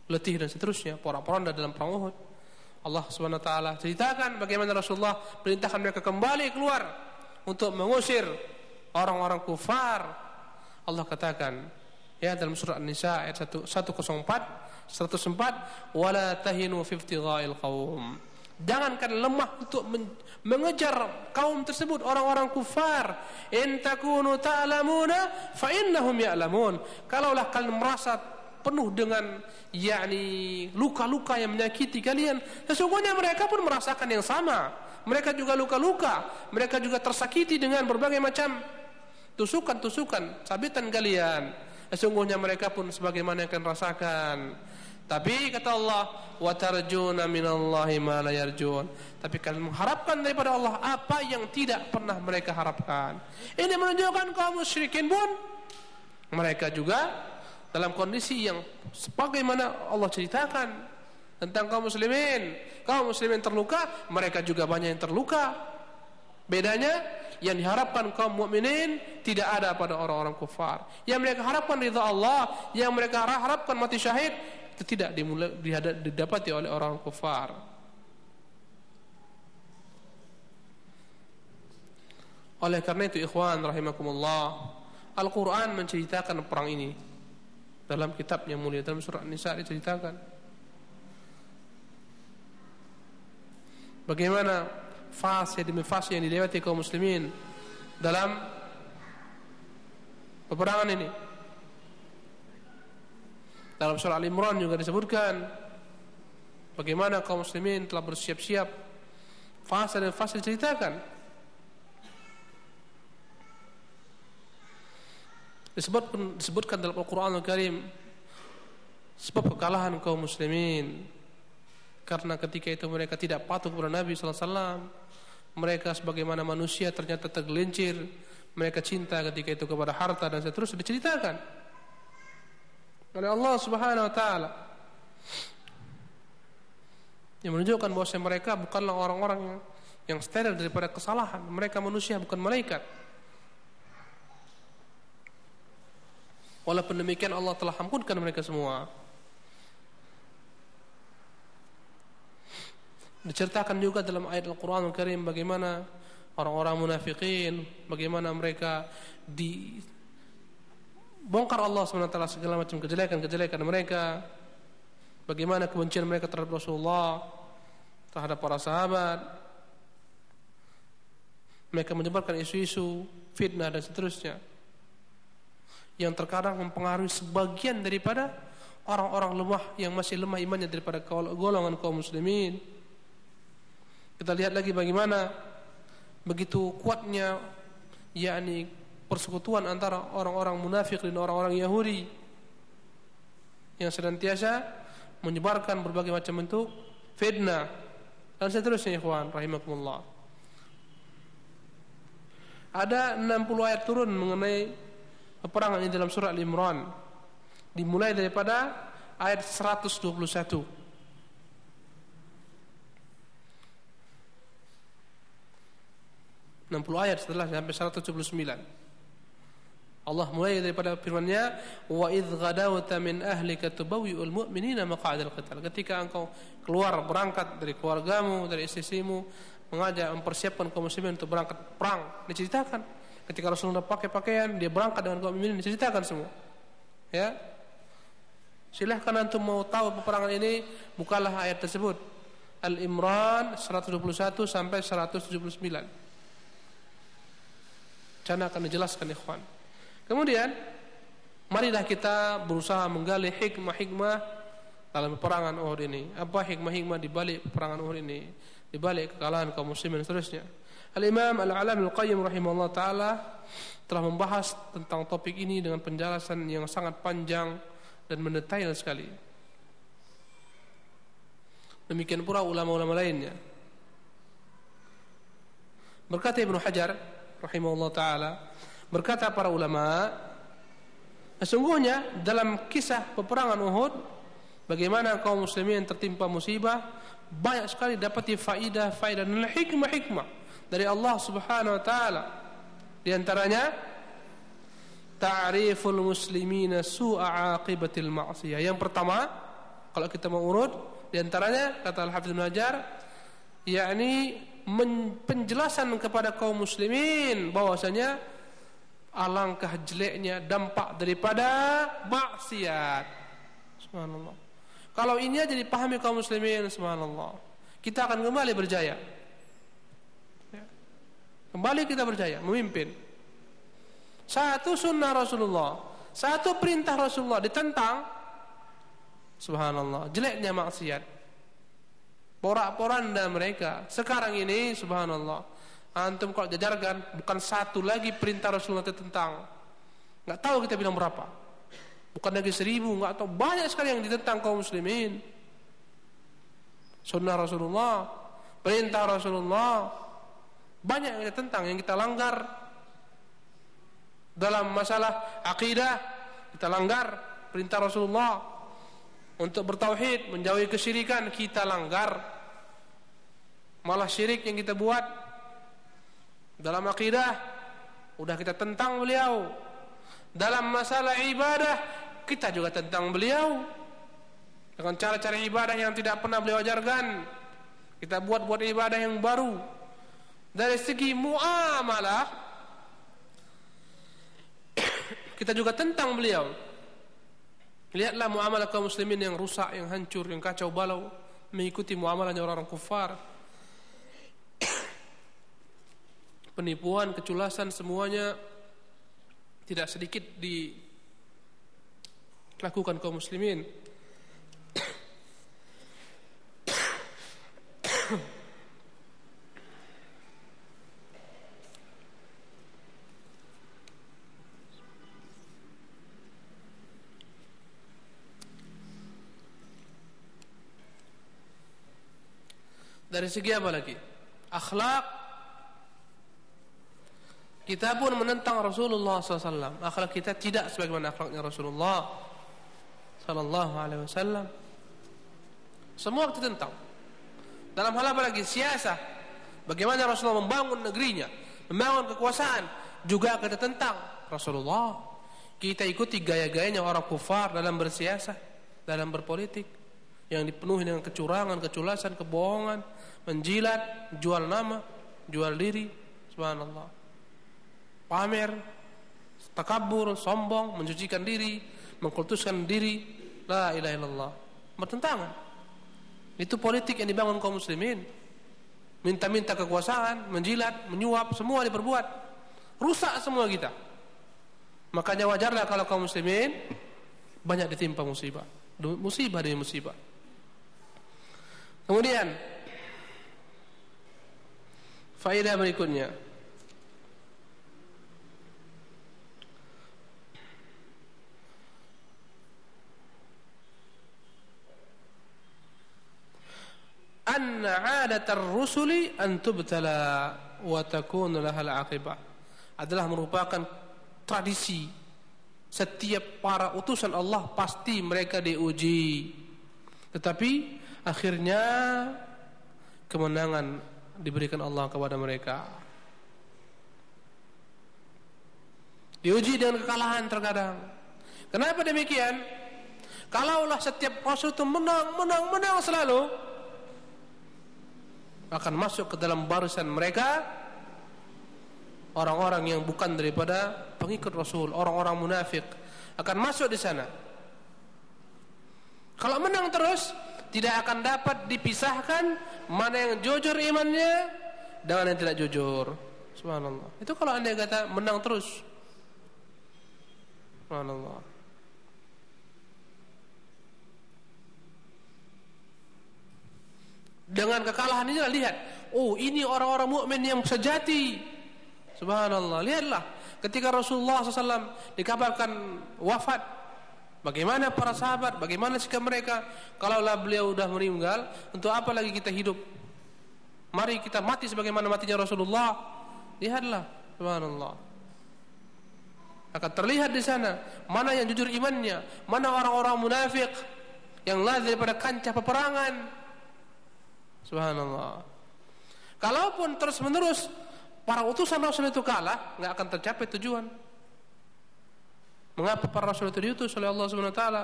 letih dan seterusnya porak-poranda dalam perang Uhud Allah Subhanahu wa taala ceritakan bagaimana Rasulullah perintahkan mereka kembali keluar untuk mengusir orang-orang kufar. Allah katakan ya dalam surah An-Nisa ayat 104 104 wala tahinu fi ibtigha'il qaum. Jangankan lemah untuk mengejar kaum tersebut orang-orang kufar. In takunu ta'lamuna fa innahum ya'lamun. Kalaulah kalian merasa penuh dengan yakni luka-luka yang menyakiti kalian sesungguhnya mereka pun merasakan yang sama mereka juga luka-luka mereka juga tersakiti dengan berbagai macam tusukan-tusukan sabitan kalian sesungguhnya mereka pun sebagaimana yang rasakan tapi kata Allah wa tarjuna minallahi ma la yarjun tapi kalian mengharapkan daripada Allah apa yang tidak pernah mereka harapkan ini menunjukkan kaum musyrikin pun mereka juga dalam kondisi yang sebagaimana Allah ceritakan tentang kaum muslimin. Kaum muslimin terluka, mereka juga banyak yang terluka. Bedanya yang diharapkan kaum mukminin tidak ada pada orang-orang kufar. Yang mereka harapkan ridha Allah, yang mereka harapkan mati syahid itu tidak didapati oleh orang kufar. Oleh karena itu ikhwan rahimakumullah, Al-Qur'an menceritakan perang ini. Dalam kitab yang mulia dalam surah An-Nisa diceritakan. Bagaimana fase demi fase yang dilewati kaum muslimin dalam peperangan ini dalam surah Al-Imran juga disebutkan bagaimana kaum muslimin telah bersiap-siap. Fase dan fase diceritakan. Disebutkan disebutkan dalam Al-Qur'an Al-Karim sebab kekalahan kaum muslimin. Karena ketika itu mereka tidak patuh kepada Nabi sallallahu alaihi wasallam mereka sebagaimana manusia ternyata tergelincir mereka cinta ketika itu kepada harta dan seterusnya diceritakan oleh Allah Subhanahu wa taala. Yang menunjukkan bahwa mereka bukanlah orang-orang yang yang steril daripada kesalahan. Mereka manusia bukan malaikat. Walaupun demikian Allah telah ampunkan mereka semua. Diceritakan juga dalam ayat Al-Quran Al-Karim bagaimana orang-orang munafikin, bagaimana mereka di bongkar Allah SWT segala macam kejelekan-kejelekan mereka, bagaimana kebencian mereka terhadap Rasulullah, terhadap para sahabat, mereka menyebarkan isu-isu fitnah dan seterusnya. Yang terkadang mempengaruhi sebagian daripada orang-orang lemah yang masih lemah imannya daripada golongan kaum muslimin. Kita lihat lagi bagaimana begitu kuatnya yakni persekutuan antara orang-orang munafik dan orang-orang Yahudi yang senantiasa menyebarkan berbagai macam bentuk fitnah dan seterusnya ikhwan rahimakumullah. Ada 60 ayat turun mengenai peperangan ini dalam surah Al-Imran. Dimulai daripada ayat 121. 60 ayat setelah sampai 179. Allah mulai daripada firman-Nya wa idz ghadawta min ahlika tubawwi'ul mu'minina maq'adal qital. Ketika engkau keluar berangkat dari keluargamu, dari istrimu, mengajak mempersiapkan kaum muslimin untuk berangkat perang, diceritakan. Ketika Rasulullah pakai pakaian, dia berangkat dengan kaum muslimin, diceritakan semua. Ya. Silahkan antum mau tahu peperangan ini, bukalah ayat tersebut. Al-Imran 121 sampai 179. Saya akan dijelaskan ikhwan. Kemudian marilah kita berusaha menggali hikmah-hikmah dalam peperangan Uhud ini. Apa hikmah-hikmah di balik peperangan Uhud ini? Di balik kekalahan kaum muslimin seterusnya. Al-Imam Al-Alam Al-Qayyim rahimahullah taala telah membahas tentang topik ini dengan penjelasan yang sangat panjang dan mendetail sekali. Demikian pula ulama-ulama lainnya. Berkata Ibnu Hajar rahimahullah taala Berkata para ulama, sesungguhnya dalam kisah peperangan Uhud, bagaimana kaum muslimin tertimpa musibah, banyak sekali dapat faidah, faidah dan hikmah-hikmah dari Allah Subhanahu wa taala. Di antaranya ta'riful muslimina su'a aqibatil ma'siyah. Yang pertama, kalau kita mau urut, di antaranya kata Al-Hafidz Najar, yakni penjelasan kepada kaum muslimin bahwasanya alangkah jeleknya dampak daripada maksiat. Subhanallah. Kalau ini aja dipahami kaum muslimin, subhanallah, kita akan kembali berjaya. Ya. Kembali kita berjaya, memimpin. Satu sunnah Rasulullah, satu perintah Rasulullah ditentang, subhanallah, jeleknya maksiat. Porak-poranda mereka. Sekarang ini, subhanallah, Antum kalau jajarkan bukan satu lagi perintah Rasulullah tentang. Nggak tahu kita bilang berapa. Bukan lagi seribu, nggak tahu banyak sekali yang ditentang kaum muslimin. Sunnah Rasulullah, perintah Rasulullah, banyak yang kita tentang yang kita langgar dalam masalah akidah kita langgar perintah Rasulullah untuk bertauhid menjauhi kesyirikan kita langgar malah syirik yang kita buat dalam akidah udah kita tentang beliau. Dalam masalah ibadah kita juga tentang beliau. Dengan cara-cara ibadah yang tidak pernah beliau ajarkan. Kita buat-buat ibadah yang baru. Dari segi muamalah <coughs> kita juga tentang beliau. Lihatlah muamalah kaum muslimin yang rusak, yang hancur, yang kacau balau mengikuti muamalahnya orang-orang kufar. Penipuan, keculasan semuanya tidak sedikit dilakukan kaum muslimin. Dari segi apa lagi? Akhlak kita pun menentang Rasulullah SAW. Akhlak kita tidak sebagaimana akhlaknya Rasulullah Sallallahu Alaihi Wasallam. Semua kita tentang. Dalam hal apa lagi? Siasa. Bagaimana Rasulullah membangun negerinya, membangun kekuasaan, juga kita tentang Rasulullah. Kita ikuti gaya-gayanya orang kufar dalam bersiasa, dalam berpolitik yang dipenuhi dengan kecurangan, keculasan, kebohongan, menjilat, jual nama, jual diri. Subhanallah pamer, takabur, sombong, mencucikan diri, mengkultuskan diri, la ilaha illallah. Bertentangan. Itu politik yang dibangun kaum muslimin. Minta-minta kekuasaan, menjilat, menyuap, semua diperbuat. Rusak semua kita. Makanya wajarlah kalau kaum muslimin banyak ditimpa musibah. Musibah demi musibah. Kemudian faedah berikutnya anna 'adatar rusuli an tubtala wa takunu lahal aqibah adalah merupakan tradisi. Setiap para utusan Allah pasti mereka diuji. Tetapi akhirnya kemenangan diberikan Allah kepada mereka. Diuji dengan kekalahan terkadang. Kenapa demikian? Kalaulah setiap rasul itu menang menang menang selalu akan masuk ke dalam barisan mereka orang-orang yang bukan daripada pengikut Rasul, orang-orang munafik akan masuk di sana. Kalau menang terus, tidak akan dapat dipisahkan mana yang jujur imannya dengan yang tidak jujur. Subhanallah. Itu kalau anda kata menang terus. Subhanallah. Dengan kekalahan ini lihat, oh ini orang-orang mukmin yang sejati. Subhanallah. Lihatlah ketika Rasulullah SAW dikabarkan wafat. Bagaimana para sahabat, bagaimana sikap mereka? Kalaulah beliau sudah meninggal, untuk apa lagi kita hidup? Mari kita mati sebagaimana matinya Rasulullah. Lihatlah, subhanallah. Akan terlihat di sana mana yang jujur imannya, mana orang-orang munafik yang lari daripada kancah peperangan. Subhanallah. Kalaupun terus-menerus para utusan Rasul itu kalah, nggak akan tercapai tujuan. Mengapa para Rasul itu diutus oleh Allah Subhanahu Wa Taala?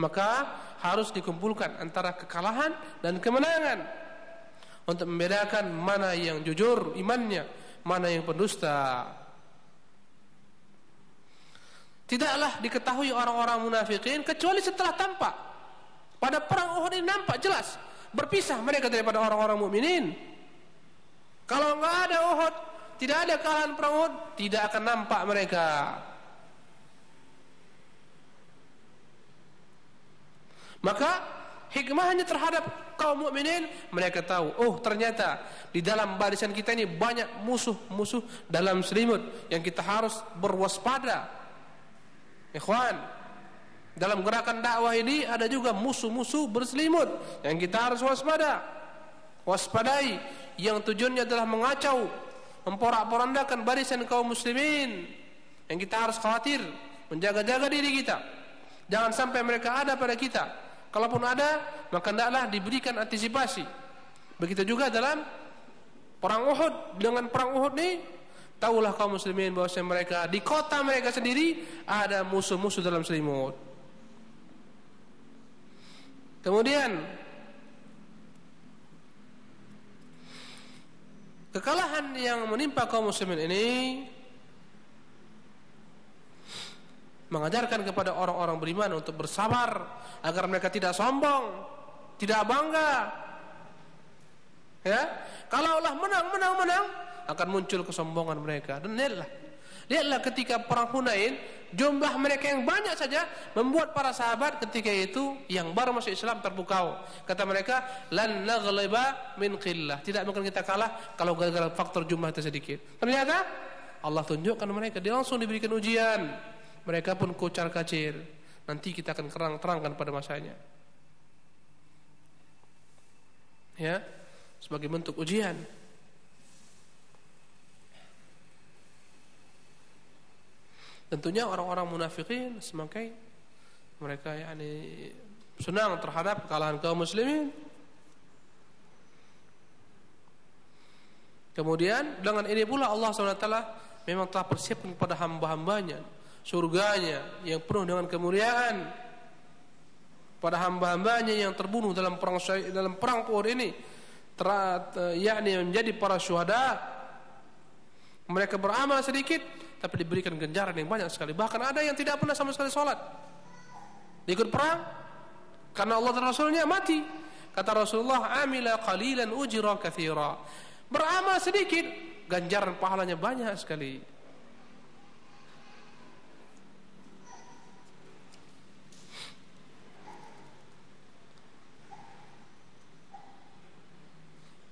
Maka harus dikumpulkan antara kekalahan dan kemenangan untuk membedakan mana yang jujur imannya, mana yang pendusta. Tidaklah diketahui orang-orang munafikin kecuali setelah tampak. Pada perang Uhud ini nampak jelas berpisah mereka daripada orang-orang mukminin. Kalau nggak ada Uhud, tidak ada kalahan perang Uhud, tidak akan nampak mereka. Maka hikmahnya terhadap kaum mukminin mereka tahu, oh ternyata di dalam barisan kita ini banyak musuh-musuh dalam selimut yang kita harus berwaspada. Ikhwan, dalam gerakan dakwah ini ada juga musuh-musuh berselimut yang kita harus waspada. Waspadai yang tujuannya adalah mengacau, memporak-porandakan barisan kaum muslimin. Yang kita harus khawatir, menjaga-jaga diri kita. Jangan sampai mereka ada pada kita. Kalaupun ada, maka hendaklah diberikan antisipasi. Begitu juga dalam perang Uhud. Dengan perang Uhud ini, tahulah kaum muslimin bahwa mereka di kota mereka sendiri ada musuh-musuh dalam selimut. Kemudian Kekalahan yang menimpa kaum muslimin ini mengajarkan kepada orang-orang beriman untuk bersabar agar mereka tidak sombong, tidak bangga. Ya, kalaulah menang, menang, menang akan muncul kesombongan mereka dan lihatlah Lihatlah ketika perang Hunain, jumlah mereka yang banyak saja membuat para sahabat ketika itu yang baru masuk Islam terpukau. Kata mereka, lan naghliba min qillah. Tidak mungkin kita kalah kalau gara-gara faktor jumlah itu sedikit. Ternyata Allah tunjukkan mereka, dia langsung diberikan ujian. Mereka pun kocar kacir. Nanti kita akan kerang terangkan pada masanya. Ya, sebagai bentuk ujian. Tentunya orang-orang munafikin semakin mereka yakni senang terhadap kekalahan kaum muslimin. Kemudian dengan ini pula Allah SWT memang telah persiapkan kepada hamba-hambanya surganya yang penuh dengan kemuliaan pada hamba-hambanya yang terbunuh dalam perang dalam perang Uhud ini terat, yakni menjadi para syuhada mereka beramal sedikit tapi diberikan ganjaran yang banyak sekali. Bahkan ada yang tidak pernah sama sekali sholat. Ikut perang karena Allah dan Rasulnya mati. Kata Rasulullah, "Amila qalilan ujra katsira." Beramal sedikit, ganjaran pahalanya banyak sekali.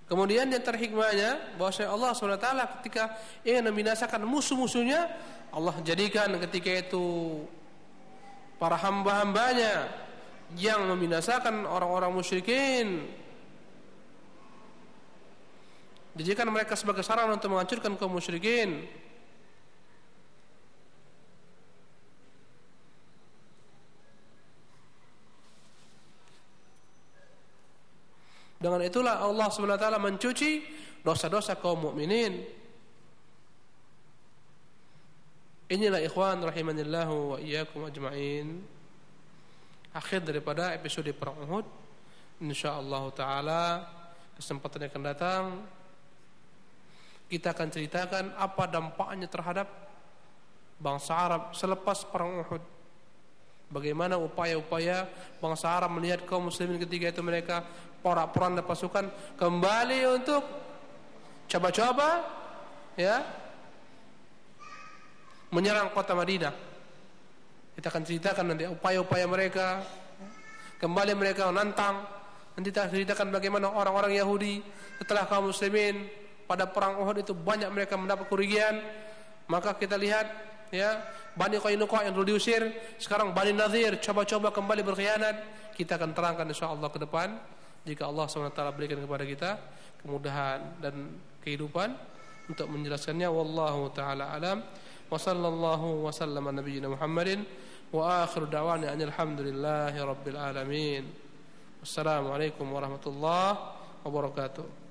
Kemudian yang terhikmahnya bahwa Allah SWT ketika ingin membinasakan musuh-musuhnya Allah jadikan ketika itu para hamba-hambanya yang membinasakan orang-orang musyrikin. Dijadikan mereka sebagai sarana untuk menghancurkan kaum musyrikin. Dengan itulah Allah SWT mencuci dosa-dosa kaum mukminin. Inilah ikhwan rahimanillahu wa iyyakum ajma'in. Akhir daripada episode perang Uhud. Insyaallah taala kesempatan yang akan datang kita akan ceritakan apa dampaknya terhadap bangsa Arab selepas perang Uhud. Bagaimana upaya-upaya bangsa Arab melihat kaum muslimin ketika itu mereka porak dan pasukan kembali untuk coba-coba ya menyerang kota Madinah. Kita akan ceritakan nanti upaya-upaya mereka kembali mereka menantang. Nanti kita ceritakan bagaimana orang-orang Yahudi setelah kaum muslimin pada perang Uhud itu banyak mereka mendapat kerugian maka kita lihat ya Bani Qainuqa yang dulu diusir sekarang Bani Nadir coba-coba kembali berkhianat kita akan terangkan insyaallah ke depan jika Allah SWT berikan kepada kita kemudahan dan kehidupan untuk menjelaskannya wallahu taala alam. Wa sallallahu wa sallama nabiyyina Muhammadin wa akhir da'wana alhamdulillahi rabbil alamin. Wassalamu alaikum warahmatullahi wabarakatuh